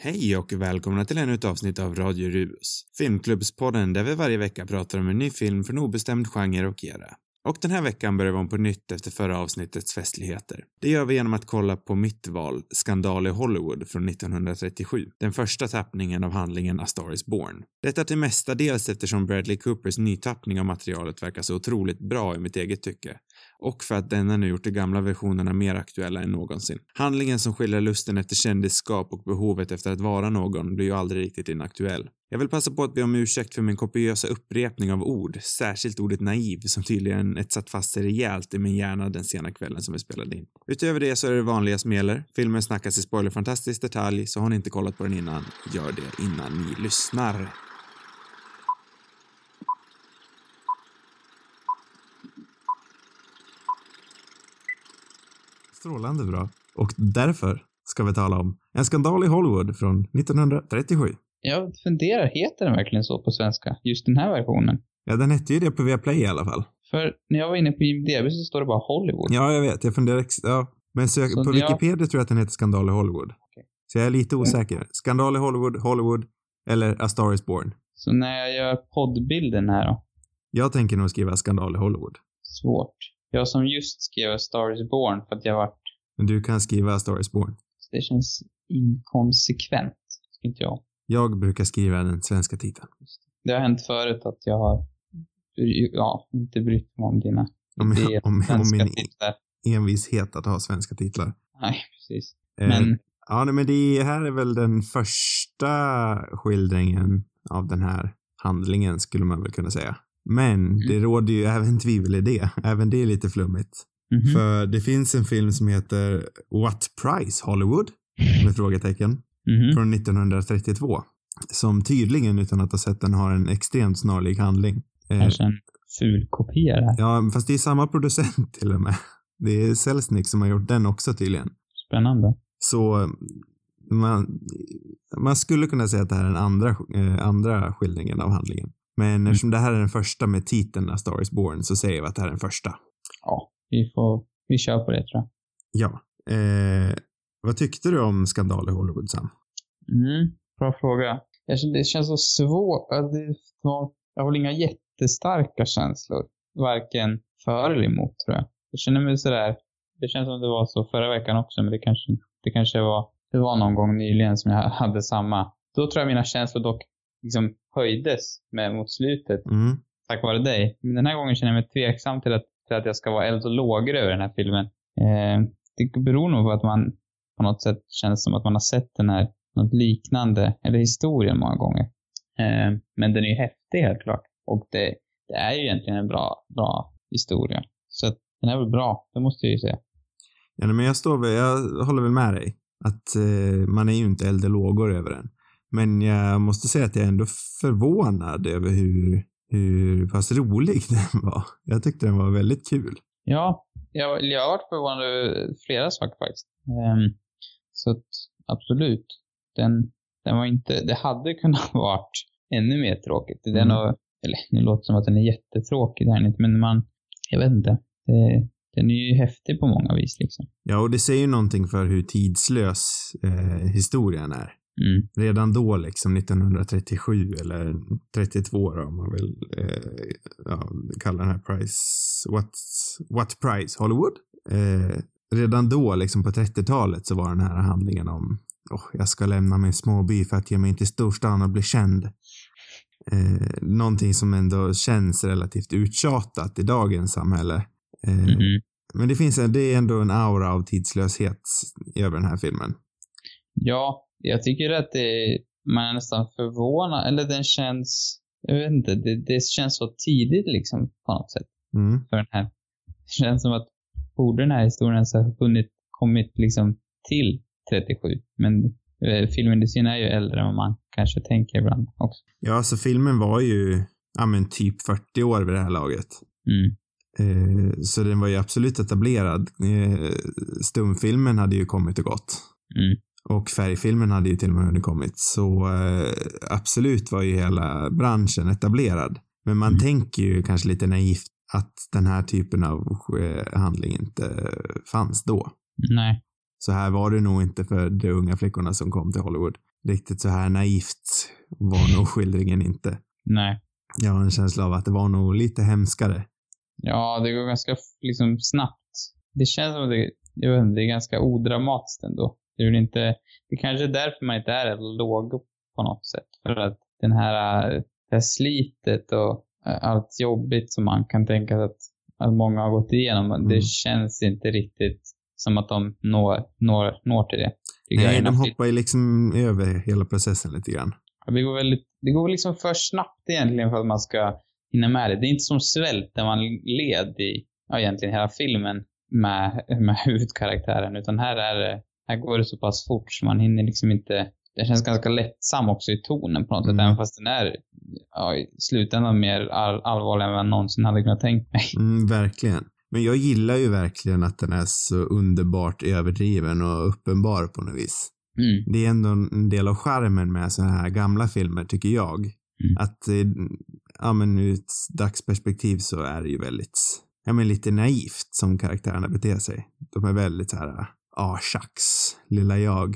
Hej och välkomna till ännu ett avsnitt av Radio Rubus, filmklubbspodden där vi varje vecka pratar om en ny film från obestämd genre och era. Och den här veckan börjar vi om på nytt efter förra avsnittets festligheter. Det gör vi genom att kolla på mitt val, Skandal i Hollywood från 1937, den första tappningen av handlingen A Star Is Born. Detta till mestadels eftersom Bradley Coopers nytappning av materialet verkar så otroligt bra i mitt eget tycke och för att denna nu gjort de gamla versionerna mer aktuella än någonsin. Handlingen som skildrar lusten efter kändisskap och behovet efter att vara någon blir ju aldrig riktigt inaktuell. Jag vill passa på att be om ursäkt för min kopiösa upprepning av ord, särskilt ordet naiv som tydligen etsat fast sig rejält i min hjärna den sena kvällen som vi spelade in. Utöver det så är det vanliga smeller. Filmen snackas i spoilerfantastisk detalj, så har ni inte kollat på den innan, gör det innan ni lyssnar. Strålande bra. Och därför ska vi tala om En skandal i Hollywood från 1937. Jag funderar, heter den verkligen så på svenska? Just den här versionen? Ja, den hette ju det på Viaplay i alla fall. För när jag var inne på IMDB så står det bara Hollywood. Ja, jag vet. Jag funderar ja. Men sök, Så på när jag- Wikipedia tror jag att den heter Skandal i Hollywood. Okej. Så jag är lite osäker. Skandal i Hollywood, Hollywood eller A Star Is Born. Så när jag gör poddbilden här då? Jag tänker nog skriva Skandal i Hollywood. Svårt. Jag som just skrev A Star is Born för att jag varit... Men du kan skriva A Star Is Born. Det känns inkonsekvent. Ska inte jag. Jag brukar skriva den svenska titeln. Det har hänt förut att jag har... Ja, inte brytt mig om dina Om, idéer. om, om min titlar. envishet att ha svenska titlar. Nej, precis. Eh, Men, Ja, nej, men det här är väl den första skildringen av den här handlingen skulle man väl kunna säga. Men Mm. det råder ju även tvivel i det. Även det är lite flummigt. mhm. För det finns en film som heter What Price Hollywood? Med frågetecken. Mhm. Från 1932. Som tydligen, utan att ha sett den, har en extremt snarlik handling. Eh, Kanske en ful kopia ja, fast det är samma producent till och med. Det är Selznick som har gjort den också tydligen. Spännande. Så man, man skulle kunna säga att det här är den andra, eh, andra skildringen av handlingen. Men eftersom det här är den första med titeln A Star Is Born så säger vi att det här är den första. Ja, vi får... Vi kör på det tror jag. Ja. Eh, vad tyckte du om Skandal i Hollywood, Sam? Mm, bra fråga. Det känns så svårt. jag har inga jättestarka känslor. Varken för eller emot, tror jag. Jag känner mig sådär... Det känns som det var så förra veckan också, men det kanske, det kanske var... Det var någon gång nyligen som jag hade samma. Då tror jag mina känslor dock liksom höjdes med mot slutet Mm. tack vare dig. Men den här gången känner jag mig tveksam till att, till att jag ska vara eld och lågor över den här filmen. Eh, det beror nog på att man på något sätt känns som att man har sett den här, något liknande, eller historien många gånger. Eh, men den är ju häftig helt klart. Och det, det är ju egentligen en bra, bra historia. Så att den är väl bra, det måste jag ju säga. Ja, men jag står väl, jag håller väl med dig. Att eh, man är ju inte eld och lågor över den. Men jag måste säga att jag är ändå förvånad över hur, hur pass rolig den var. Jag tyckte den var väldigt kul. Ja, jag, jag har varit förvånad över flera saker faktiskt. Ehm, så att, absolut. Den, den var inte, det hade kunnat varit ännu mer tråkigt. Den Mm. har, eller nu låter det som att den är jättetråkig, det inte, men man, jag vet inte. Det, den är ju häftig på många vis liksom. Ja, och det säger ju någonting för hur tidslös eh, historien är. Mm. Redan då, liksom 1937 eller 32 då, om man vill eh, ja, kalla den här Price, what, what Price Hollywood? Eh, redan då, liksom på 30-talet, så var den här handlingen om oh, jag ska lämna min småby för att ge mig in till storstan och bli känd. Eh, någonting som ändå känns relativt uttjatat i dagens samhälle. Eh, Mhm. Men det finns en, det är ändå en aura av tidslöshet över den här filmen. Ja, jag tycker att det, man är nästan förvånad, eller den känns, jag vet inte, det, det känns så tidigt liksom på något sätt. Mm. för den här. Det känns som att borde den här historien ens ha hunnit kommit liksom till 37. Men eh, filmindustrin är ju äldre än vad man kanske tänker ibland också. Ja, alltså filmen var ju, ja men typ 40 år vid det här laget. Mm. Eh, så den var ju absolut etablerad. Eh, stumfilmen hade ju kommit och gått. Mm. Och färgfilmen hade ju till och med hunnit kommit. Så eh, absolut var ju hela branschen etablerad. Men man Mm. tänker ju kanske lite naivt att den här typen av eh, handling inte fanns då. Nej. Så här var det nog inte för de unga flickorna som kom till Hollywood. riktigt så här naivt var nog skildringen inte. Nej. Jag har en känsla av att det var nog lite hemskare. Ja, det går ganska liksom snabbt. Det känns som att det, jag vet inte, det är ganska odramatiskt ändå. Väl inte, det är kanske är därför man inte är låg på något sätt. För att den här, det här slitet och allt jobbigt som man kan tänka sig att, att många har gått igenom, Mm. det känns inte riktigt som att de når, når, når till det. Nej, de hoppar ju liksom över hela processen lite grann. Det går, väldigt, det går liksom för snabbt egentligen för att man ska hinna med det. Det är inte som svält där man led i, ja egentligen hela filmen med, med huvudkaraktären. Utan här är det, här går det så pass fort så man hinner liksom inte, den känns ganska lättsam också i tonen på något sätt. Mm. Även fast den är ja, i slutändan mer all, allvarlig än vad jag någonsin hade kunnat tänkt mig. Mm, verkligen. Men jag gillar ju verkligen att den är så underbart överdriven och uppenbar på något vis. Mm. Det är ändå en del av charmen med sådana här gamla filmer, tycker jag. Mm. Att, eh, ja men ur ett dagsperspektiv så är det ju väldigt, ja men lite naivt som karaktärerna beter sig. De är väldigt så här, ah tjacks, lilla jag.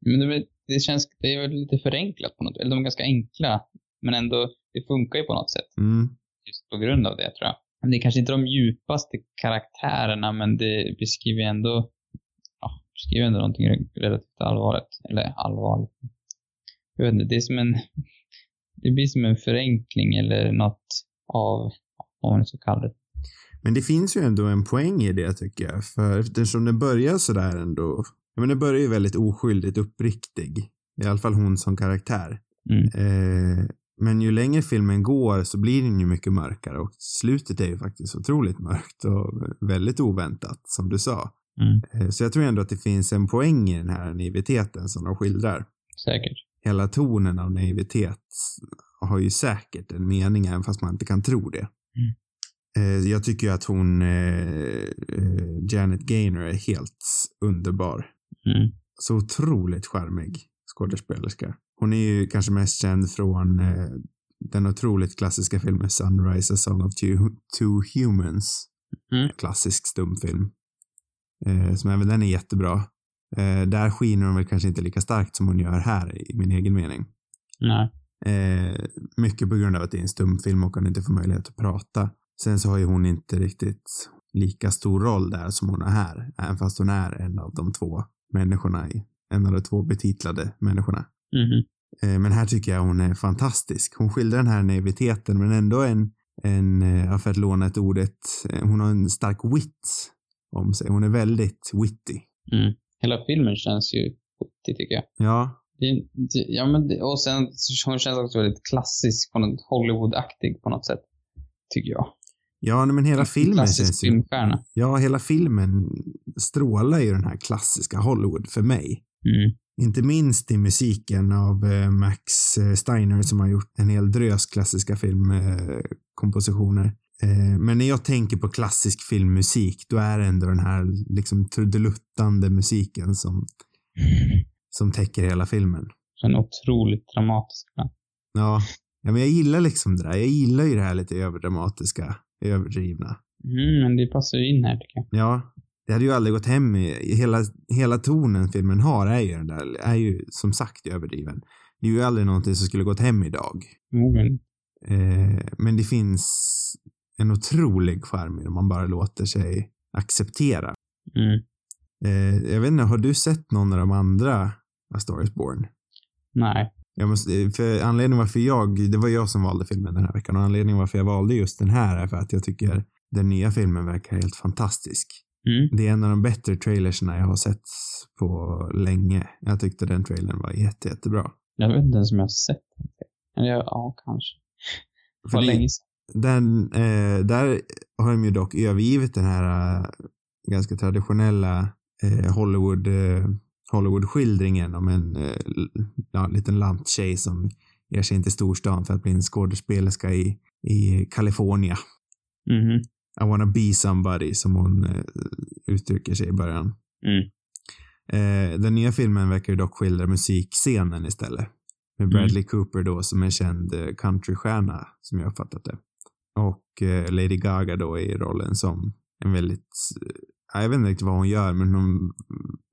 Men det, det känns, det är väl lite förenklat på något Eller de är ganska enkla. Men ändå, det funkar ju på något sätt. Mm, just på grund av det tror jag. Men Det är kanske inte de djupaste karaktärerna, men det beskriver ändå, ja, beskriver ändå någonting relativt allvarligt. Eller allvarligt. Jag vet inte, det är som en, det blir som en förenkling eller något av, vad man ska kalla det. Men det finns ju ändå en poäng i det tycker jag. För eftersom det börjar sådär ändå. Ja men det börjar ju väldigt oskyldigt uppriktig. I alla fall hon som karaktär. Mm. Eh, men ju längre filmen går så blir den ju mycket mörkare och slutet är ju faktiskt otroligt mörkt och väldigt oväntat som du sa. Mm. Eh, så jag tror ändå att det finns en poäng i den här naiviteten som de skildrar. Säkert. Hela tonen av naivitet har ju säkert en mening även fast man inte kan tro det. Mm. Eh, jag tycker att hon, eh, eh, Janet Gaynor, är helt underbar. Mm. Så otroligt charmig skådespelerska. Hon är ju kanske mest känd från den otroligt klassiska filmen Sunrise, A Song of Two, Two Humans. Mm. Klassisk stumfilm. Som även den är jättebra. Där skiner hon väl kanske inte lika starkt som hon gör här, i min egen mening. Nej. Mycket på grund av att det är en stumfilm och hon inte får möjlighet att prata. Sen så har ju hon inte riktigt lika stor roll där som hon har här, även fast hon är en av de två människorna i, en av de två betitlade människorna. Eh, men här tycker jag hon är fantastisk. Hon skildrar den här naiviteten men ändå en, en eh, ja, för att låna ett ordet, eh, hon har en stark wit om sig. Hon är väldigt witty. Mm. Hela filmen känns ju witty tycker jag. Ja, ja, men och sen hon känns också väldigt klassisk, på något Hollywood-aktig på något sätt. Tycker jag. Ja men hela filmen Klassisk känns ju, filmstjärna. ja hela filmen strålar ju den här klassiska Hollywood för mig. Mm. Inte minst i musiken av eh, Max eh, Steiner som har gjort en hel drös klassiska filmkompositioner. Eh, men när jag tänker på klassisk filmmusik, då är det ändå den här liksom trudeluttande musiken som, som täcker hela filmen. En otroligt dramatisk. Ja. Ja, ja, men jag gillar liksom det där. Jag gillar ju det här lite överdramatiska, överdrivna. Mm, men det passar ju in här tycker jag. Ja, det hade ju aldrig gått hem i, hela, hela tonen filmen har är ju den där, är ju som sagt överdriven. Det är ju aldrig någonting som skulle gått hem idag. Förmodligen. Eh, men det finns en otrolig charm i det man bara låter sig acceptera. Mm. Eh, jag vet inte, har du sett någon av de andra A Star is Born? Nej. Jag måste, för anledningen varför jag, det var jag som valde filmen den här veckan och anledningen varför jag valde just den här är för att jag tycker den nya filmen verkar helt fantastisk. Mm. Det är en av de bättre trailersna jag har sett på länge. Jag tyckte den trailern var jätte, jättebra. Jag vet inte ens om jag har sett den. Eller ja, kanske. För det- länge sedan. Den, eh, där har de ju dock övergivit den här eh, ganska traditionella eh, Hollywood, eh, Hollywood-skildringen om en eh, ja, liten lanttjej som ger sig in till storstan för att bli en skådespelerska i, i Kalifornien. Mhm. I wanna be somebody, som hon eh, uttrycker sig i början. Mm. Eh, den nya filmen verkar ju dock skildra musikscenen istället. Med Bradley Cooper då som en känd eh, countrystjärna, som jag uppfattat det. Och eh, Lady Gaga då i rollen som en väldigt jag vet inte riktigt vad hon gör, men hon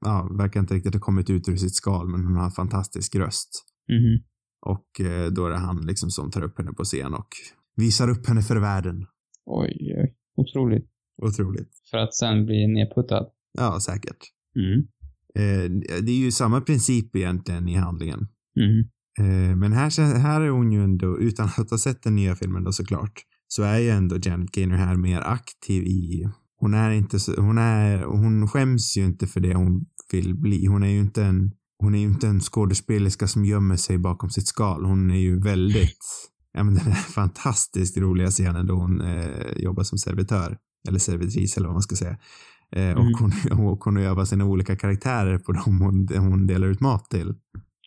ja, verkar inte riktigt ha kommit ut ur sitt skal, men hon har en fantastisk röst. Mhm. Och eh, då är det han liksom som tar upp henne på scen och visar upp henne för världen. Oj, oj. Otroligt. Otroligt. För att sen bli nedputtad. Ja, säkert. Mm. Eh, det är ju samma princip egentligen i handlingen. Mm. Eh, men här, här är hon ju ändå, utan att ha sett den nya filmen då såklart, så är ju ändå Janet Gaynor här mer aktiv i, hon är inte så, hon är, hon skäms ju inte för det hon vill bli. Hon är ju inte en, hon är ju inte en skådespelerska som gömmer sig bakom sitt skal. Hon är ju väldigt, ja men den där fantastiskt roliga scenen då hon eh, jobbar som servitör, eller servitris eller vad man ska säga. Eh, Mm. och, hon, och hon övar sina olika karaktärer på dem hon, hon delar ut mat till.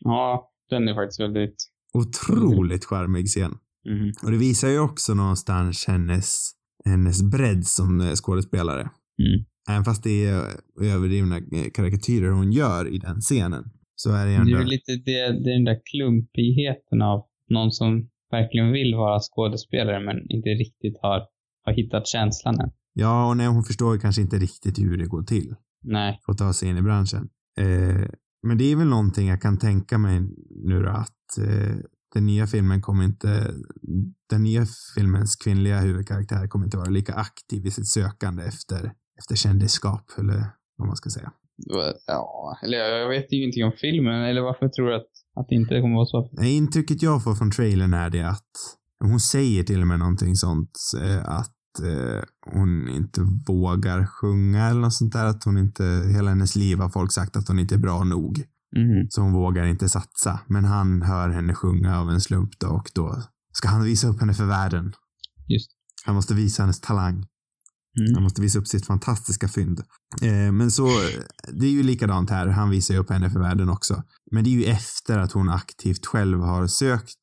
Ja, den är faktiskt väldigt... Otroligt charmig scen. Mhm. Och det visar ju också någonstans hennes, hennes bredd som eh, skådespelare. Mm. Även fast det är överdrivna eh, karikatyrer hon gör i den scenen. Så är det Det ändå... är ju lite det, det är den där klumpigheten av någon som verkligen vill vara skådespelare men inte riktigt har, har hittat känslan än. Ja, och nej, hon förstår kanske inte riktigt hur det går till. Nej. Att ta sig in i branschen. Eh, men det är väl någonting jag kan tänka mig nu då att eh, den nya filmen kommer inte, den nya filmens kvinnliga huvudkaraktär kommer inte vara lika aktiv i sitt sökande efter, efter kändisskap eller vad man ska säga. Ja, eller jag vet ju ingenting om filmen, eller varför tror du att, att det inte kommer vara så? Nej, intrycket jag får från trailern är det att hon säger till och med någonting sånt eh, att eh, hon inte vågar sjunga eller något sånt där. Att hon inte, hela hennes liv har folk sagt att hon inte är bra nog. Mhm. Så hon vågar inte satsa. Men han hör henne sjunga av en slump då och då ska han visa upp henne för världen. Just. Han måste visa hennes talang. Han Mm. måste visa upp sitt fantastiska fynd. Eh, men så, det är ju likadant här. Han visar ju upp henne för världen också. Men det är ju efter att hon aktivt själv har sökt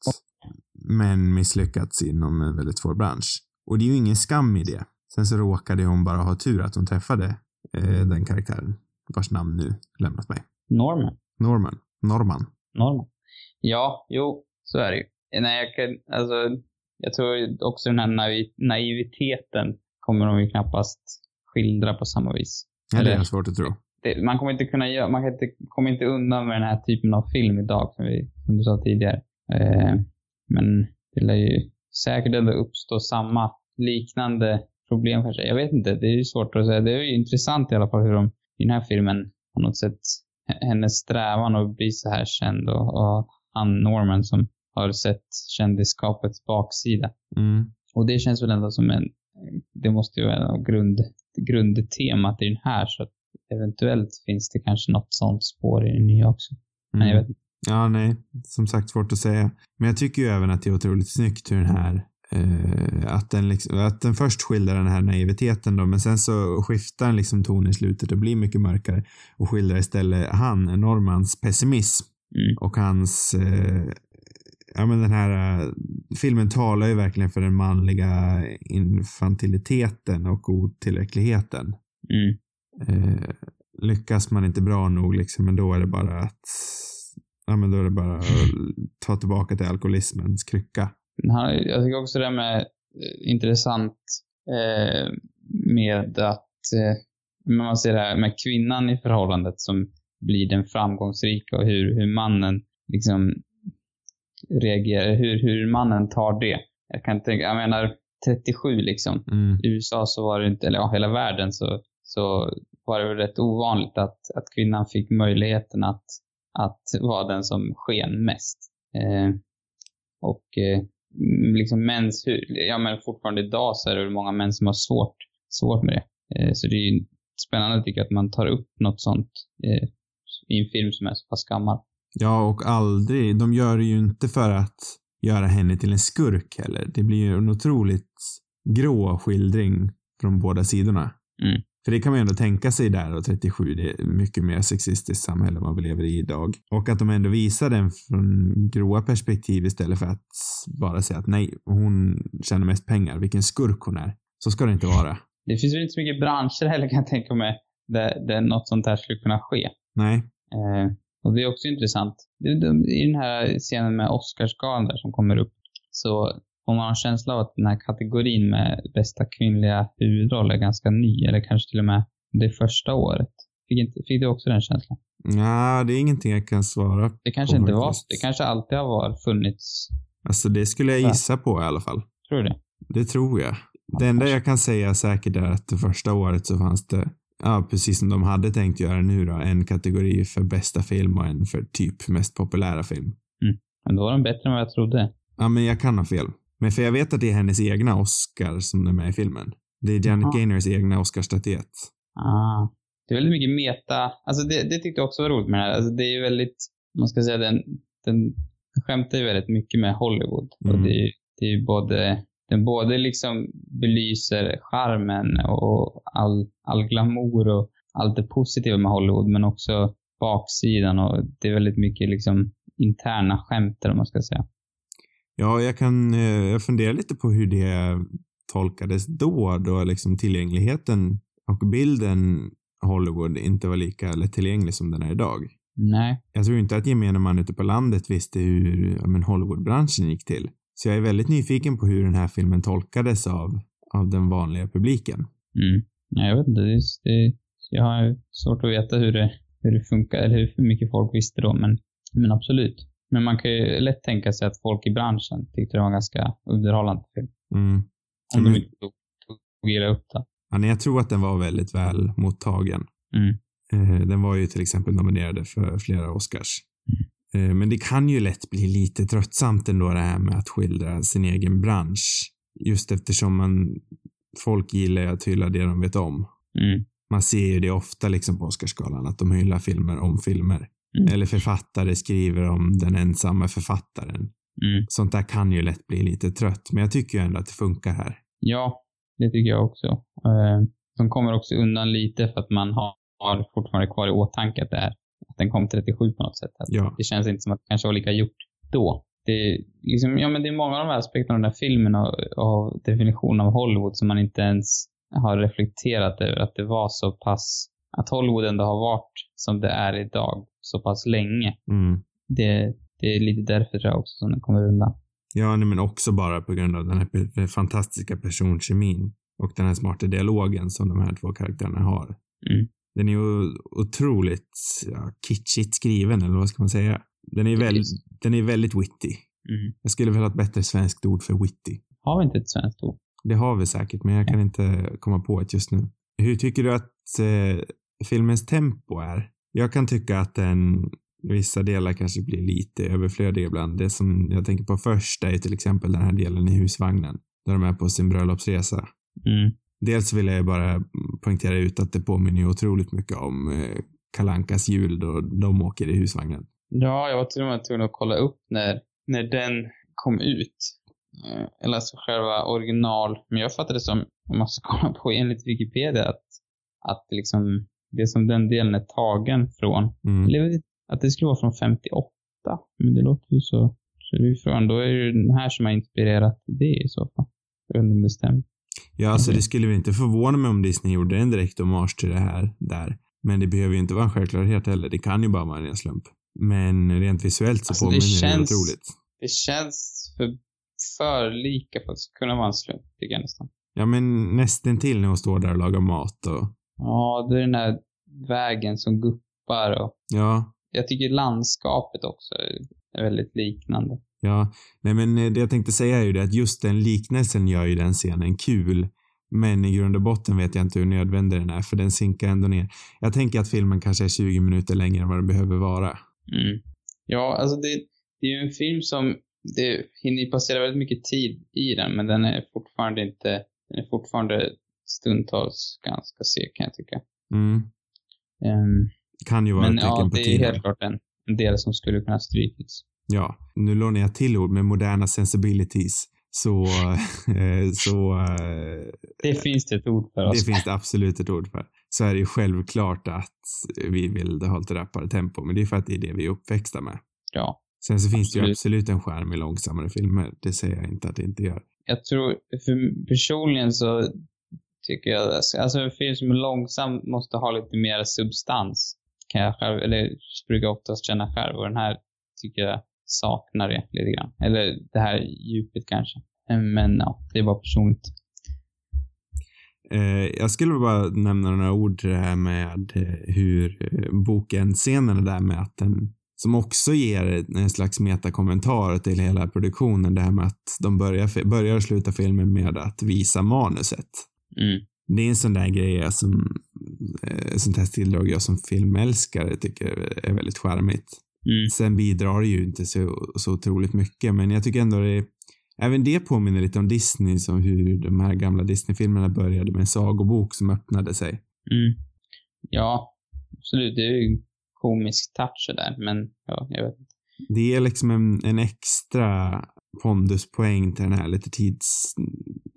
men misslyckats inom en väldigt svår bransch. Och det är ju ingen skam i det. Sen så råkade hon bara ha tur att hon träffade eh, den karaktären vars namn nu lämnat mig. Norman. Norman. Norman. Norman. Ja, jo, så är det ju. Nej, jag kan, alltså, jag tror också den här naiv, naiviteten kommer de ju knappast skildra på samma vis. Ja, det är svårt att tro. det, man kommer inte kunna göra, man kan inte, kommer inte undan med den här typen av film idag som, vi, som du sa tidigare. Eh, men det lär ju säkert ändå uppstå samma liknande problem kanske. Jag vet inte, det är ju svårt att säga. Det är ju intressant i alla fall hur de i den här filmen på något sätt, hennes strävan att bli så här känd och, och han Norman som har sett kändisskapets baksida. Mm. Och det känns väl ändå som en, det måste ju vara grund, grundtemat i den här så att eventuellt finns det kanske något sånt spår i den nya också. Men jag Mm. vet inte. Ja, nej. Som sagt, svårt att säga. Men jag tycker ju även att det är otroligt snyggt hur den här eh, att, den liksom, att den först skildrar den här naiviteten då, men sen så skiftar den liksom ton i slutet och blir mycket mörkare och skildrar istället han, Normans pessimism Mm. och hans eh, ja men den här eh, filmen talar ju verkligen för den manliga infantiliteten och otillräckligheten. Mm. Eh, lyckas man inte bra nog liksom, men då är det bara att ja men då är det bara att ta tillbaka till alkoholismens krycka. Jag tycker också det med eh, intressant eh, med att eh, man ser det här med kvinnan i förhållandet som blir den framgångsrika och hur, hur mannen liksom reagerar, hur, hur mannen tar det. Jag kan tänka, jag menar 37 liksom. Mm. I USA så var det inte, eller ja, hela världen så, så var det väl rätt ovanligt att, att kvinnan fick möjligheten att, att vara den som sken mest. Eh, och eh, liksom mäns, ja men fortfarande idag så är det väl många män som har svårt, svårt med det. Eh, så det är ju spännande tycker jag att man tar upp något sånt eh, i en film som är så pass gammal. Ja, och aldrig. De gör det ju inte för att göra henne till en skurk heller. Det blir ju en otroligt grå skildring från båda sidorna. Mm. För det kan man ju ändå tänka sig där och 37, det är mycket mer sexistiskt samhälle vi lever i idag. Och att de ändå visar den från gråa perspektiv istället för att bara säga att nej, hon tjänar mest pengar, vilken skurk hon är. Så ska det inte vara. Det finns väl inte så mycket branscher heller kan jag tänka mig där, där något sånt här skulle kunna ske. Nej. Eh, och det är också intressant. I den här scenen med Oscarsgalan där som kommer upp så får man en känsla av att den här kategorin med bästa kvinnliga huvudroll är ganska ny eller kanske till och med det första året. Fick, inte, fick du också den känslan? Ja, det är ingenting jag kan svara Det kanske på inte var. Det kanske alltid har varit funnits. Alltså det skulle jag Ja. gissa på i alla fall. Tror du det? Det tror jag. Det enda jag kan säga säkert är att det första året så fanns det, ja precis som de hade tänkt göra nu då, en kategori för bästa film och en för typ mest populära film. Men då var den bättre än vad jag trodde. Ja, men jag kan ha fel. Men för jag vet att det är hennes egna Oscar som är med i filmen. Det är Janet Jaha. Gaynors egna Oscarsstatyett. Ah. Det är väldigt mycket meta. Alltså det, det tyckte jag också var roligt med den här. Alltså det är ju väldigt, man ska säga den, den skämtar ju väldigt mycket med Hollywood. Mm. Och det är det är ju både, den både liksom belyser charmen och all, all glamour och allt det positiva med Hollywood, men också baksidan och det är väldigt mycket liksom interna skämt vad man ska säga. Ja, jag kan, eh, jag funderar lite på hur det tolkades då, då liksom tillgängligheten och bilden Hollywood inte var lika lättillgänglig som den är idag. Nej. Jag tror inte att gemene man ute på landet visste hur men Hollywoodbranschen gick till. Så jag är väldigt nyfiken på hur den här filmen tolkades av, av den vanliga publiken. Mm. Nej, jag vet inte. Det, det, jag har svårt att veta hur det, hur det funkar, eller hur mycket folk visste då, men, men absolut. Men man kan ju lätt tänka sig att folk i branschen tyckte det var en ganska underhållande film. Mm. Om de inte tog, tog illa upp det. Ja, nej, jag tror att den var väldigt väl mottagen. Mm. Eh, Den var ju till exempel nominerad för flera Oscars. Eh, Men det kan ju lätt bli lite tröttsamt ändå det här med att skildra sin egen bransch. Just eftersom man, folk gillar att hylla det de vet om. Mm. Man ser ju det ofta liksom på Oscarsgalan, att de hyllar filmer om filmer. Mm. Eller författare skriver om den ensamma författaren. Mm. Sånt där kan ju lätt bli lite trött, men jag tycker ju ändå att det funkar här. Ja, det tycker jag också. Eh, De kommer också undan lite för att man har, fortfarande kvar i åtanke att det är den kom 37 på något sätt. Ja. Det känns inte som att det kanske var lika gjort då. Det är, liksom, ja, men det är många av de här aspekterna av den här filmen och, och definitionen av Hollywood som man inte ens har reflekterat över att det var så pass, att Hollywood ändå har varit som det är idag så pass länge. Mm. Det, det är lite därför tror jag också som den kommer undan. Ja, nej, men också bara på grund av den här fantastiska personkemin och den här smarta dialogen som de här två karaktärerna har. Mm. Den är ju otroligt ja, kitschigt skriven, eller vad ska man säga? Den är, väl, den är väldigt witty. Mm. Jag skulle vilja ha ett bättre svenskt ord för witty. Har vi inte ett svenskt ord? Det har vi säkert, men jag kan inte komma på ett just nu. Hur tycker du att eh, filmens tempo är? Jag kan tycka att den vissa delar kanske blir lite överflödiga ibland. Det som jag tänker på först är till exempel den här delen i husvagnen, där de är på sin bröllopsresa. Mm. Dels vill jag bara poängtera ut att det påminner otroligt mycket om eh, Kalankas jul då de åker i husvagnen. Ja, jag var till och med tvungen att kolla upp när, när den kom ut. Eh, Eller alltså själva original. Men jag fattade det som, om man ska kolla på enligt Wikipedia, att, att liksom det som den delen är tagen från, Mm. att det skulle vara från 58. Men det låter ju så, så det är från, då är det den här som har inspirerat det i så fall. Jag vet inte om det stämmer. Ja, alltså Mhm. det skulle väl inte förvåna mig om Disney gjorde en direkt hommage till det här där. Men det behöver ju inte vara en självklarhet heller. Det kan ju bara vara en ren slump. Men rent visuellt så Alltså, det påminner det, känns- otroligt. Det känns för, för lika för att kunna vara en slump, tycker jag nästan. Ja, men nästan till när hon står där och lagar mat och Ja, det är den här vägen som guppar och ja, jag tycker landskapet också är väldigt liknande. Ja. Nej, men eh, det jag tänkte säga är ju det att just den liknelsen gör ju den scenen kul. Men i grund och botten vet jag inte hur nödvändig den är, för den sinkar ändå ner. Jag tänker att filmen kanske är 20 minuter längre än vad den behöver vara. Mm. Ja, alltså det, det är ju en film som, det hinner passera väldigt mycket tid i den, men den är fortfarande inte, den är fortfarande stundtals ganska seg kan jag tycka. Mm. Ehm, Kan ju vara men ett tecken ja, på det är tiden. helt klart en, en del som skulle kunna strykits. Ja, nu lånar jag till ord med moderna sensibilities. Så, eh, så eh, Det finns det ett ord för det oss. finns det absolut ett ord för. Så är det ju självklart att vi vill ha ett rappare tempo, men det är för att det är det vi är uppväxta med. Ja. Sen så finns det ju Absolut. absolut en skärm i långsammare filmer. Det säger jag inte att det inte gör. Jag tror, för personligen så tycker jag, alltså en film som är långsam måste ha lite mer substans. Kan jag själv, eller brukar jag oftast känna själv och den här tycker jag saknar det lite grann. Eller det här djupet kanske. Men ja, det är bara personligt. Eh, jag skulle bara nämna några ord till det här med eh, hur eh, boken, scenen där med att den, som också ger en slags metakommentar till hela produktionen, det här med att de börjar, börjar och slutar filmen med att visa manuset. Mm. Det är en sån där grej som, eh, sånt här tilldrag jag som filmälskare tycker är väldigt charmigt. Mm. Sen bidrar det ju inte så, så otroligt mycket, men jag tycker ändå det Även det påminner lite om Disney, som hur de här gamla Disney-filmerna började med en sagobok som öppnade sig. Mm. Ja, absolut. Det är ju en komisk touch där, men ja, jag vet inte. Det är liksom en, en extra ponduspoäng till den här lite tids...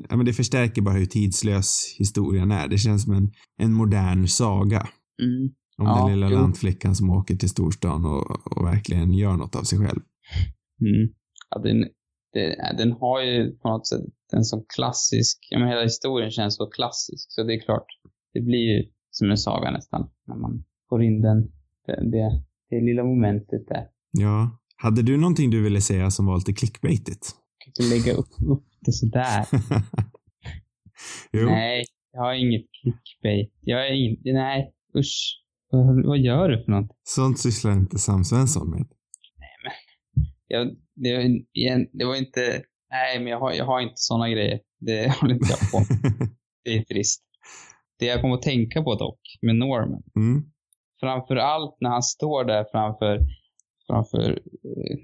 Ja, men det förstärker bara hur tidslös historien är. Det känns som en, en modern saga. Mm. Om Ja, den lilla jo. lantflickan som åker till storstan och, och verkligen gör något av sig själv. Mm. Ja, den, det, den har ju på något sätt en sån klassisk, ja men hela historien känns så klassisk, så det är klart, det blir ju som en saga nästan, när man får in den, det, det, det lilla momentet där. Ja. Hade du någonting du ville säga som var lite clickbaitigt? Jag kan inte lägga upp, upp det sådär. jo. Nej, jag har inget clickbait. Jag är inte, nej, usch. Vad, vad gör du för något? Sånt sysslar inte Sam Svensson med. Jag, det, var igen, det var inte, nej men jag har, jag har inte såna grejer. Det håller inte jag på Det är trist. Det jag kom att tänka på dock, med Norman. mm. Framför allt när han står där framför, framför eh,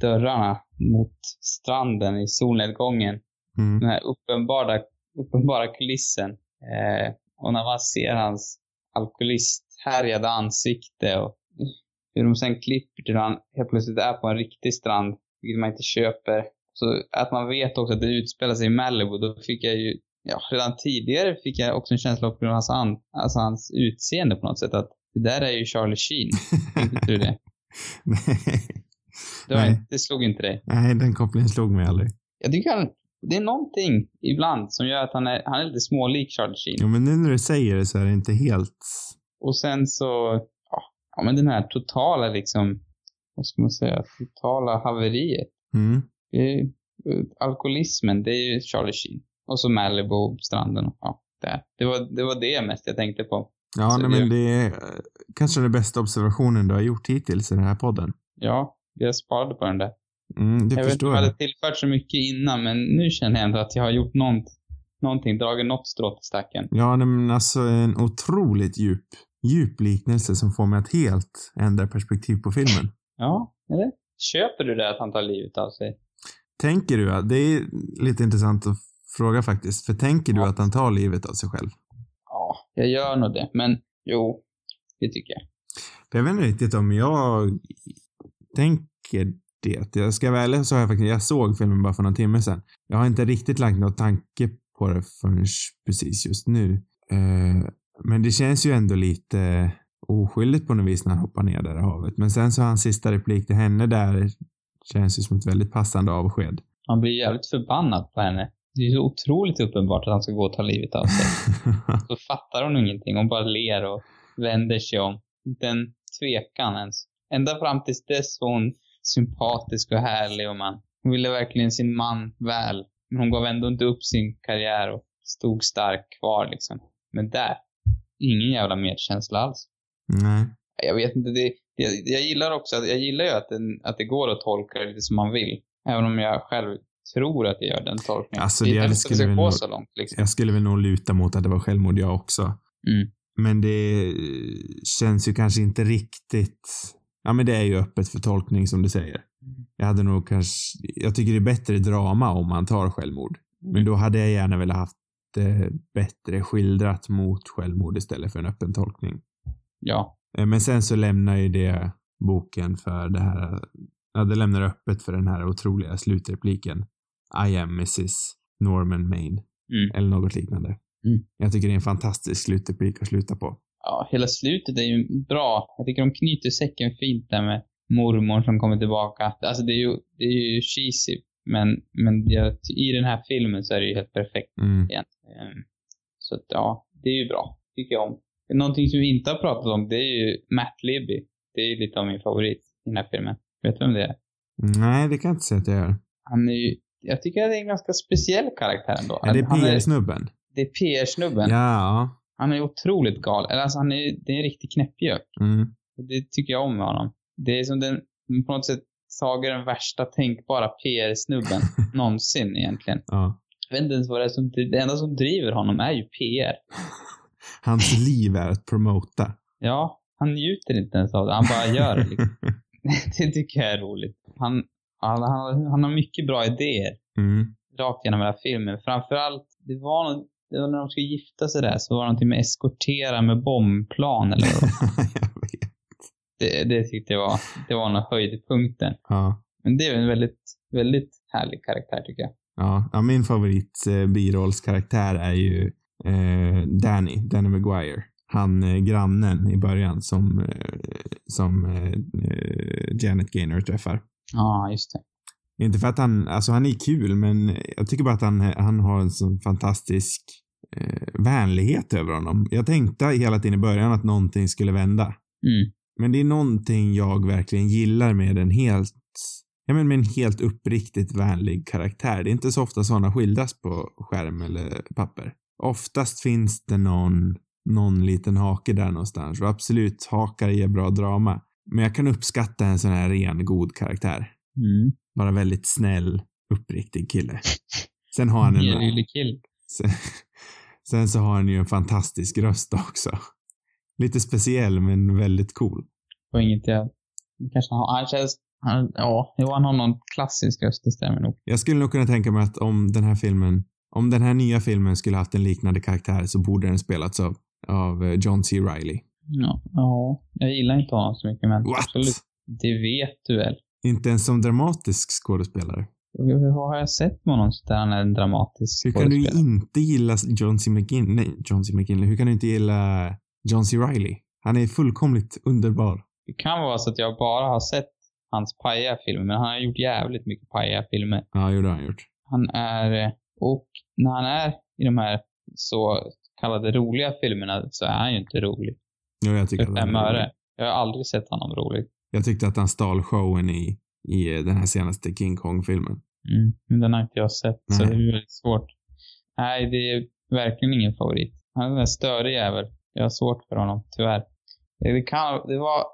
dörrarna mot stranden i solnedgången. Mm. Den här uppenbara, uppenbara kulissen. Eh, och när man ser hans alkoholisthärjade ansikte och hur de sen klipper till han helt plötsligt är på en riktig strand, vilket man inte köper. Så att man vet också att det utspelar sig i Malibu, då fick jag ju, ja, redan tidigare fick jag också en känsla av hans, an, alltså hans utseende på något sätt, att det där är ju Charlie Sheen. Tänkte du det? Nej. Det, inte- det slog inte dig. Nej, den kopplingen slog mig aldrig. Jag tycker han, det är någonting ibland som gör att han är, han är lite smålik Charlie Sheen. Jo, men nu när du säger det så är det inte helt... Och sen så, ja, ja men den här totala liksom, vad ska man säga, totala haveriet. Mm. Det eh, alkoholismen, det är ju Charlie Sheen. Och så Malibu, stranden och ja, där. Det var, det var det mest jag tänkte på. Ja, Så nej, det- men det är eh, kanske den bästa observationen du har gjort hittills i den här podden. Ja, jag sparade på den där. Mm, det jag vet inte om jag. hade tillfört så mycket innan, men nu känner jag ändå att jag har gjort något, någonting, dragit något strå till stacken. Ja, nej, men alltså en otroligt djup, djup liknelse som får mig att helt ändra perspektiv på filmen. Ja, eller? Köper du det att han tar livet av sig? Tänker du att, det är lite intressant att fråga faktiskt, för tänker du Ja. att han tar livet av sig själv? Ja, jag gör nog det, men jo, det tycker jag. För jag vet inte riktigt om jag tänker det. Jag ska vara ärlig så har jag faktiskt, jag såg filmen bara för någon timme sedan. Jag har inte riktigt lagt någon tanke på det förrän precis just nu. Eh, men det känns ju ändå lite oskyldigt på något vis när han hoppar ner där i havet. Men sen så hans sista replik till henne där känns ju som ett väldigt passande avsked. Han blir jävligt förbannad på henne. Det är så otroligt uppenbart att han ska gå och ta livet av sig. Så fattar hon ingenting. Hon bara ler och vänder sig om. Inte en tvekan ens. Ända fram tills dess var hon sympatisk och härlig och man. Hon ville verkligen sin man väl. Men hon gav ändå inte upp sin karriär och stod stark kvar liksom. Men där, ingen jävla medkänsla alls. Nej. Jag vet inte, det, jag, jag gillar också, jag gillar ju att, den, att det går att tolka det lite som man vill. Även om jag själv tror att jag gör den tolkningen. Alltså, det det det skulle väl nog- så långt liksom. Jag skulle väl nog luta mot att det var självmord jag också. Mm. Men det känns ju kanske inte riktigt... Ja, men det är ju öppet för tolkning som du säger. Jag hade nog kanske... Jag tycker det är bättre drama om man tar självmord. Men då hade jag gärna velat haft det bättre skildrat mot självmord istället för en öppen tolkning. Ja. Eh, Men sen så lämnar ju det boken för det här... Ja, det lämnar öppet för den här otroliga slutrepliken. I am Mrs. Norman Maine. Mm. Eller något liknande. Mm. Jag tycker det är en fantastisk slutreplik att sluta på. ja, hela slutet är ju bra. Jag tycker de knyter säcken fint där med mormor som kommer tillbaka. Alltså det är ju, det är ju cheesy. Men, men jag, i den här filmen så är det ju helt perfekt Mm. igen. Ehm, Så att ja, det är ju bra. Tycker jag om. Någonting som vi inte har pratat om, det är ju Matt Libby. Det är ju lite av min favorit i den här filmen. Vet du vem det är? Nej, det kan jag inte säga att jag gör. Han är ju, jag tycker att det är en ganska speciell karaktär ändå. Är det PR-snubben? det är PR-snubben. Ja. Han är otroligt galen. Eller alltså han är, det är en riktig knäppgök. Mm. Det tycker jag om med honom. Det är som den, på något sätt tagit den värsta tänkbara PR-snubben någonsin egentligen. Ja. Jag vet inte ens vad det är som, det enda som driver honom är ju PR. Hans liv är att promota. Ja, han njuter inte ens av det, han bara gör det liksom. Det tycker jag är roligt. Han, han, han, han har mycket bra idéer Mm. rakt genom hela filmen. Framförallt, det var något, det var när de skulle gifta sig där, så var det någonting med eskortera med bombplan eller vad det det tyckte jag var, det var nog höjdpunkten. Ja. Men det är en väldigt, väldigt härlig karaktär tycker jag. Ja, ja min favorit eh, birollskaraktär är ju eh, Danny, Danny Maguire. Han eh, grannen i början som, eh, som eh, eh, Janet Gaynor träffar. Ja, just det. Inte för att han, alltså han är kul, men jag tycker bara att han, han har en sån fantastisk eh, vänlighet över honom. Jag tänkte hela tiden i början att någonting skulle vända. Mm. Men det är någonting jag verkligen gillar med en helt, ja men med en helt uppriktigt vänlig karaktär. Det är inte så ofta sådana skildras på skärm eller papper. Oftast finns det någon, någon liten hake där någonstans och absolut, hakar ger bra drama. Men jag kan uppskatta en sån här ren, god karaktär. Mm. Bara väldigt snäll, uppriktig kille. Sen har han en... Sen, sen så har han ju en fantastisk röst också. Lite speciell, men väldigt cool. Och inget jag... Kanske han. Han känns... Han, ja, jo, han har någon klassisk röst, det stämmer nog. Jag skulle nog kunna tänka mig att om den här filmen, om den här nya filmen skulle haft en liknande karaktär så borde den spelats av, av eh, John C. Reilly. Ja, ja, jag gillar inte honom så mycket, men What? absolut. Det vet du väl? Inte ens som dramatisk skådespelare. Vad har jag sett med honom så där han är en dramatisk Hur kan du skådespelare? inte gilla John C. McGinley? Nej, John C. McGinley. Hur kan du inte gilla John C. Reilly? Han är fullkomligt underbar. Det kan vara så att jag bara har sett hans paja-filmer, men han har gjort jävligt mycket paja-filmer. Ja, jo, det har han gjort. Han är... Och när han är i de här så kallade roliga filmerna så är han ju inte rolig. Jo, jag tycker För att han är rolig. öre. Jag har aldrig sett honom rolig. Jag tyckte att han stal showen i, i den här senaste King Kong-filmen. Mm. Men den har inte jag sett, så Nej. det är väldigt svårt. Nej, det är verkligen ingen favorit. Han är en störig jävel. Jag har svårt för honom, tyvärr. Det, kan, det var,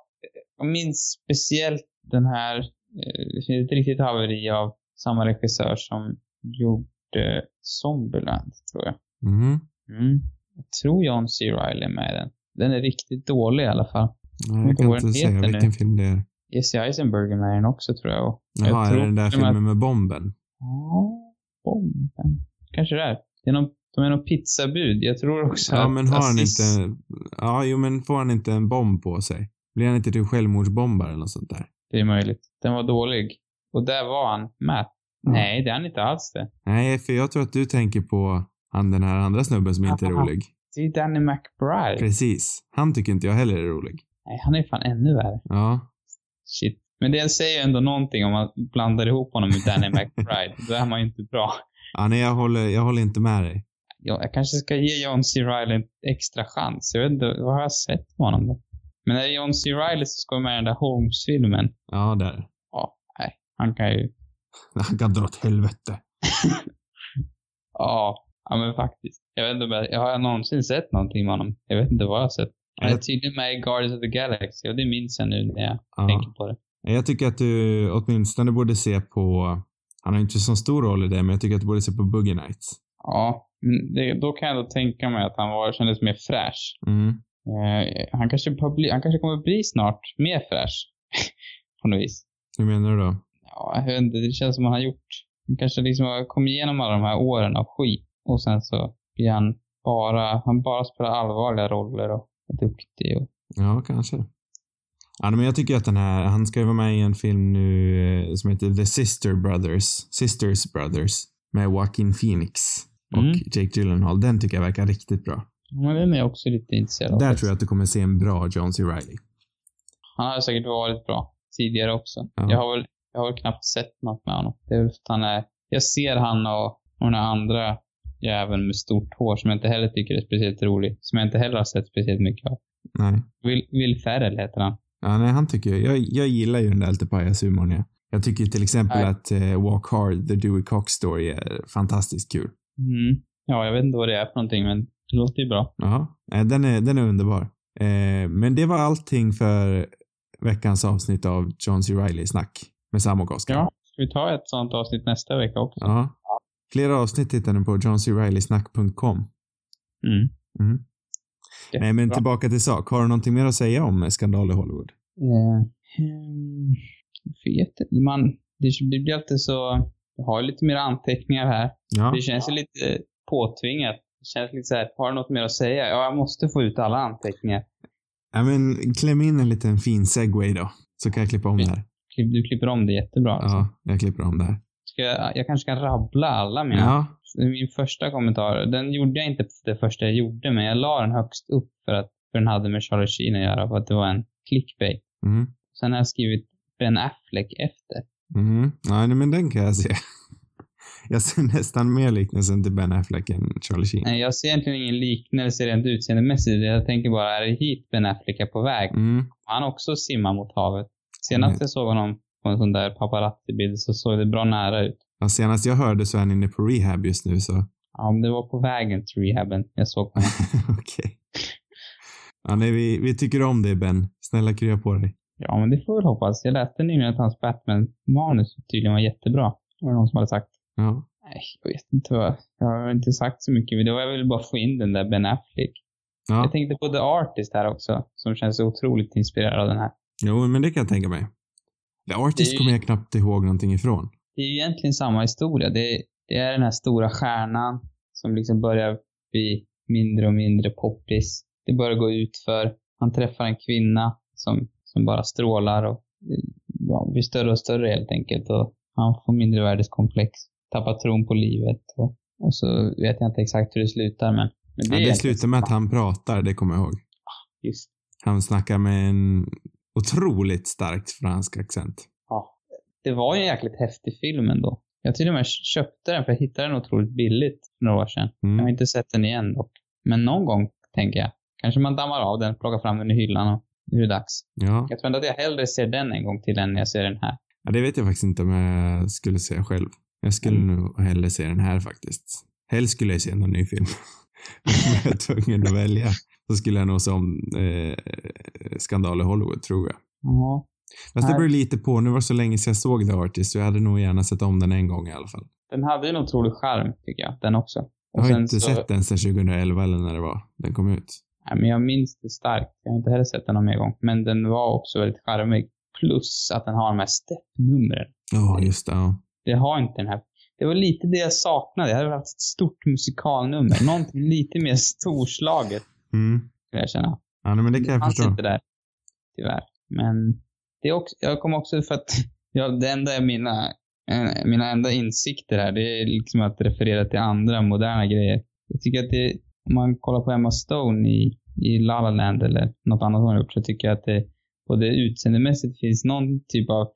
jag minns speciellt den här, eh, det finns ett riktigt haveri av samma regissör som gjorde Zombieland, tror jag. Mhm. Mm. Jag tror John C. Reilly är med i den. Den är riktigt dålig i alla fall. Jag kan inte säga nu. vilken film det är. Jesse Eisenberg är med i den också, tror jag. Och jag Jaha, är det den där filmen med bomben? Ja, bomben. Kanske det är. Det är någon, de är någon pizzabud. Jag tror också Ja, att men har han Aziz- inte... Ja, jo, men får han inte en bomb på sig? Blir han inte typ självmordsbombare eller något sånt där? Det är möjligt. Den var dålig. Och där var han med. Nej, det är han inte alls det. Nej, för jag tror att du tänker på han den här andra snubben som inte är rolig. Det är Danny McBride. Precis. Han tycker inte jag heller är rolig. Nej, han är fan ännu värre. Ja. Shit. Men det säger ändå någonting om man blandar ihop honom med Danny McBride. Då är man ju inte bra. Ja, nej, jag håller, jag håller inte med dig. Ja, jag kanske ska ge John C. Reilly en extra chans. Jag vet inte, vad har jag sett med honom då? Men är det John C. Reilly som ska med i den där Holmes-filmen? Ja, där. Ja, nej. Han kan ju... Han kan dra åt helvete. Ja, ja men faktiskt. Jag vet inte om jag, har jag någonsin sett någonting med honom? Jag vet inte vad jag har sett. Han är Jag- tydligen med i Guardians of the Galaxy och det minns jag nu när jag Ja. tänker på det. Jag tycker att du åtminstone borde se på... Han har inte så stor roll i det, men jag tycker att du borde se på Boogie Nights. Ja, det, då kan jag då tänka mig att han var, kändes mer fräsch. Mm. Eh, han, kanske bli, han kanske kommer bli snart mer fräsch. på något vis. Hur menar du då? Ja, jag vet inte. Det känns som att han har gjort... Han kanske liksom har kommit igenom alla de här åren av skit. Och sen så blir han bara... Han bara spelar allvarliga roller och är duktig och... Ja, kanske. Ja, men jag tycker att den här, han ska ju vara med i en film nu eh, som heter The Sister Brothers, Sisters Brothers, med Joaquin Phoenix och Mm. Jake Gyllenhaal. Den tycker jag verkar riktigt bra. Men den är jag också lite intresserad av. Där tror jag att du kommer se en bra John C. Reilly. Han har säkert varit bra tidigare också. Ja. Jag, har väl, jag har väl knappt sett något med honom. Det är väl för att han är... Jag ser han och, och den andra jäveln med stort hår som jag inte heller tycker är speciellt rolig. Som jag inte heller har sett speciellt mycket av. Nej. Will, Will Ferrell heter han. Ja, nej, han tycker, jag, jag gillar ju den där lite pajashumorn. Ja. Jag tycker till exempel Nej. att eh, Walk Hard, The Dewey Cox Story är fantastiskt kul. Mm. Ja, jag vet inte vad det är för någonting, men det låter ju bra. Jaha. Eh, Den är, den är underbar. Eh, men det var allting för veckans avsnitt av John C. Reilly-snack med Sam och Oskar. Ja. Ska vi ta ett sånt avsnitt nästa vecka också? Ja. Flera avsnitt hittar ni på johncreilysnack.com. Mm. Mm. Nej, men tillbaka till sak. Har du någonting mer att säga om skandal i Hollywood? Hmm, vet. Man, det, det blir alltid så... Jag har lite mer anteckningar här. Ja. Det känns ju lite påtvingat. Det känns lite så här, har du något mer att säga? Ja, jag måste få ut alla anteckningar. ja men kläm in en liten fin segway då. Så kan jag klippa om det här. Du klipper om det jättebra. Alltså. Ja, jag klipper om det här. Ska jag, jag kanske kan rabbla alla mina. Ja. Min första kommentar, den gjorde jag inte det första jag gjorde, men jag la den högst upp för att för den hade med Charlie Sheen att göra, för att det var en clickbait. Mm. Sen har jag skrivit Ben Affleck efter. Mm. Ja, nej, men den kan jag se. Jag ser nästan mer liknelsen till Ben Affleck än Charlie Sheen. Nej, jag ser egentligen ingen liknelse rent utseendemässigt. Jag tänker bara, är det hit Ben Affleck är på väg? Mm. Han också simmar mot havet. Senast Mm. jag såg honom på en sån där paparazzi-bild så såg det bra nära ut. Ja, senast jag hörde så är han inne på rehab just nu så. Ja, men det var på vägen till rehaben jag såg honom. Okej. Ja, nej, vi, vi tycker om dig Ben. Snälla krya på dig. Ja, men det får vi väl hoppas. Jag läste nyligen att hans Batman-manus tydligen var jättebra. Det var någon som hade sagt. Ja. Nej, jag vet inte vad. Jag har inte sagt så mycket. Det var jag ville bara få in den där Ben Affleck. Ja. Jag tänkte på The Artist här också, som känns otroligt inspirerad av den här. Jo, men det kan jag tänka mig. The Artist är ju- kommer jag knappt ihåg någonting ifrån. Det är ju egentligen samma historia. Det, det är den här stora stjärnan som liksom börjar bli mindre och mindre poppis. Det börjar gå ut för. Han träffar en kvinna som, som bara strålar och ja, blir större och större helt enkelt. Och han får mindre värdeskomplex. Tappar tron på livet. Och, och så vet jag inte exakt hur det slutar men. men Ja, det slutar med att han pratar, det kommer jag ihåg. Just Han snackar med en otroligt starkt fransk accent. Ja. Det var ju en jäkligt häftig film ändå. Jag till och med köpte den för jag hittade den otroligt billigt för några år sedan. Jag har Mm. inte sett den igen dock. Men någon gång, tänker jag. Kanske man dammar av den, plockar fram den i hyllan och nu är det dags. Ja. Jag tror ändå att jag hellre ser den en gång till än jag ser den här. ja, det vet jag faktiskt inte om jag skulle säga själv. Jag skulle Mm. nog hellre se den här faktiskt. Helst skulle jag se någon ny film. Om jag är tvungen att välja så skulle jag nog se om eh, Skandal i Hollywood, tror jag. Ja. Fast det beror lite på. Nu var det så länge sedan jag såg The Artist så jag hade nog gärna sett om den en gång i alla fall. Den hade en otrolig charm, tycker jag. Den också. Jag har inte sett den sedan 2011 eller när det var den kom ut. Men jag minns det starkt. Jag har inte heller sett den någon mer gång. Men den var också väldigt charmig. Plus att den har de här steppnumren. Ja, just det. Ja. Det har inte den här. Det var lite det jag saknade. Jag hade haft ett stort musikalnummer. Någonting lite mer storslaget, Mm. skulle jag känna. Ja, nej, men det kan jag förstå. inte där. Tyvärr. Men det är också, jag kommer också för att, ja, det enda är mina, eh, mina enda insikter här, det är liksom att referera till andra moderna grejer. Jag tycker att det, om man kollar på Emma Stone i, i La La Land eller något annat hon har gjort, så tycker jag att det både utseendemässigt finns någon typ av,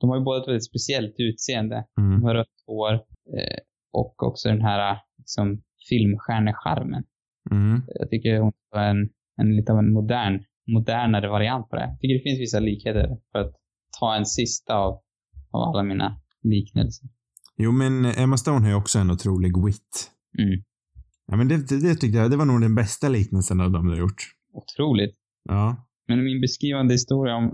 de har ju både ett väldigt speciellt utseende, de Mm. har rött hår, eh, och också den här liksom filmstjärnecharmen. Mm. Jag tycker hon var en, en lite av en modern, modernare variant på det. Jag tycker det finns vissa likheter för att ta en sista av, av alla mina liknelser. Jo, men Emma Stone har ju också en otrolig wit. Mm. Ja, men det, det, det tyckte jag, det var nog den bästa liknelsen av dem du har gjort. Otroligt. Ja. Men min beskrivande historia om,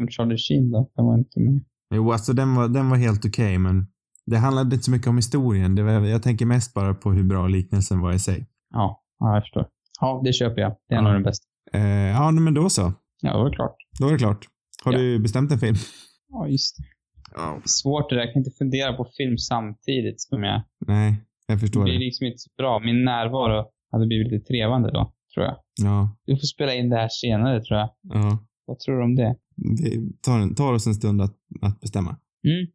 om Charlie Sheen då, den var inte med. Jo, alltså den var, den var helt okej, men det handlade inte så mycket om historien. Det var, jag tänker mest bara på hur bra liknelsen var i sig. Ja, ja jag förstår. Ja, det köper jag. Det är Ja. nog den bästa. Eh, ja, men då så. Ja, det var klart. Då är det klart. Har Ja. du bestämt en film? Ja, just det. Ja. Svårt det där. Jag kan inte fundera på film samtidigt som jag... Nej, jag Det förstår blir det. liksom inte så bra. Min närvaro hade blivit lite trevande då, tror jag. Ja, Vi får spela in det här senare, tror jag. ja. Vad tror du om det? Vi tar, tar oss en stund att, att bestämma. Mm.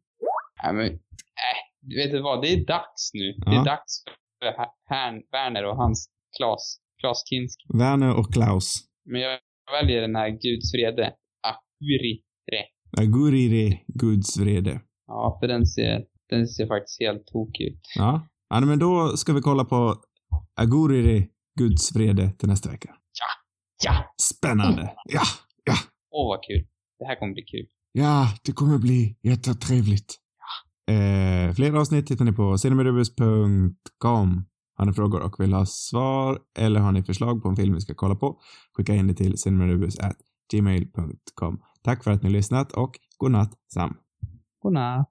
Nej, men, äh, du vet du vad? Det är dags nu. Det Ja. är dags för Hern, Werner och hans Klas, Klas Kinski. Werner och Klaus. Men jag väljer den här Guds vrede. Akuri Re. Agurire Guds vrede. Ja, för den ser, den ser faktiskt helt tokig ut. Ja. Ja, men då ska vi kolla på Agurire Guds vrede till nästa vecka. Ja! Spännande. Ja, ja, Åh, vad kul. Det här kommer bli kul. ja, det kommer bli jättetrevligt. Eh, fler avsnitt hittar ni på cinemarubus.com. Har ni frågor och vill ha svar eller har ni förslag på en film vi ska kolla på? Skicka in det till cinemarubus@gmail.com. Tack för att ni lyssnat och godnatt Sam. Godnatt.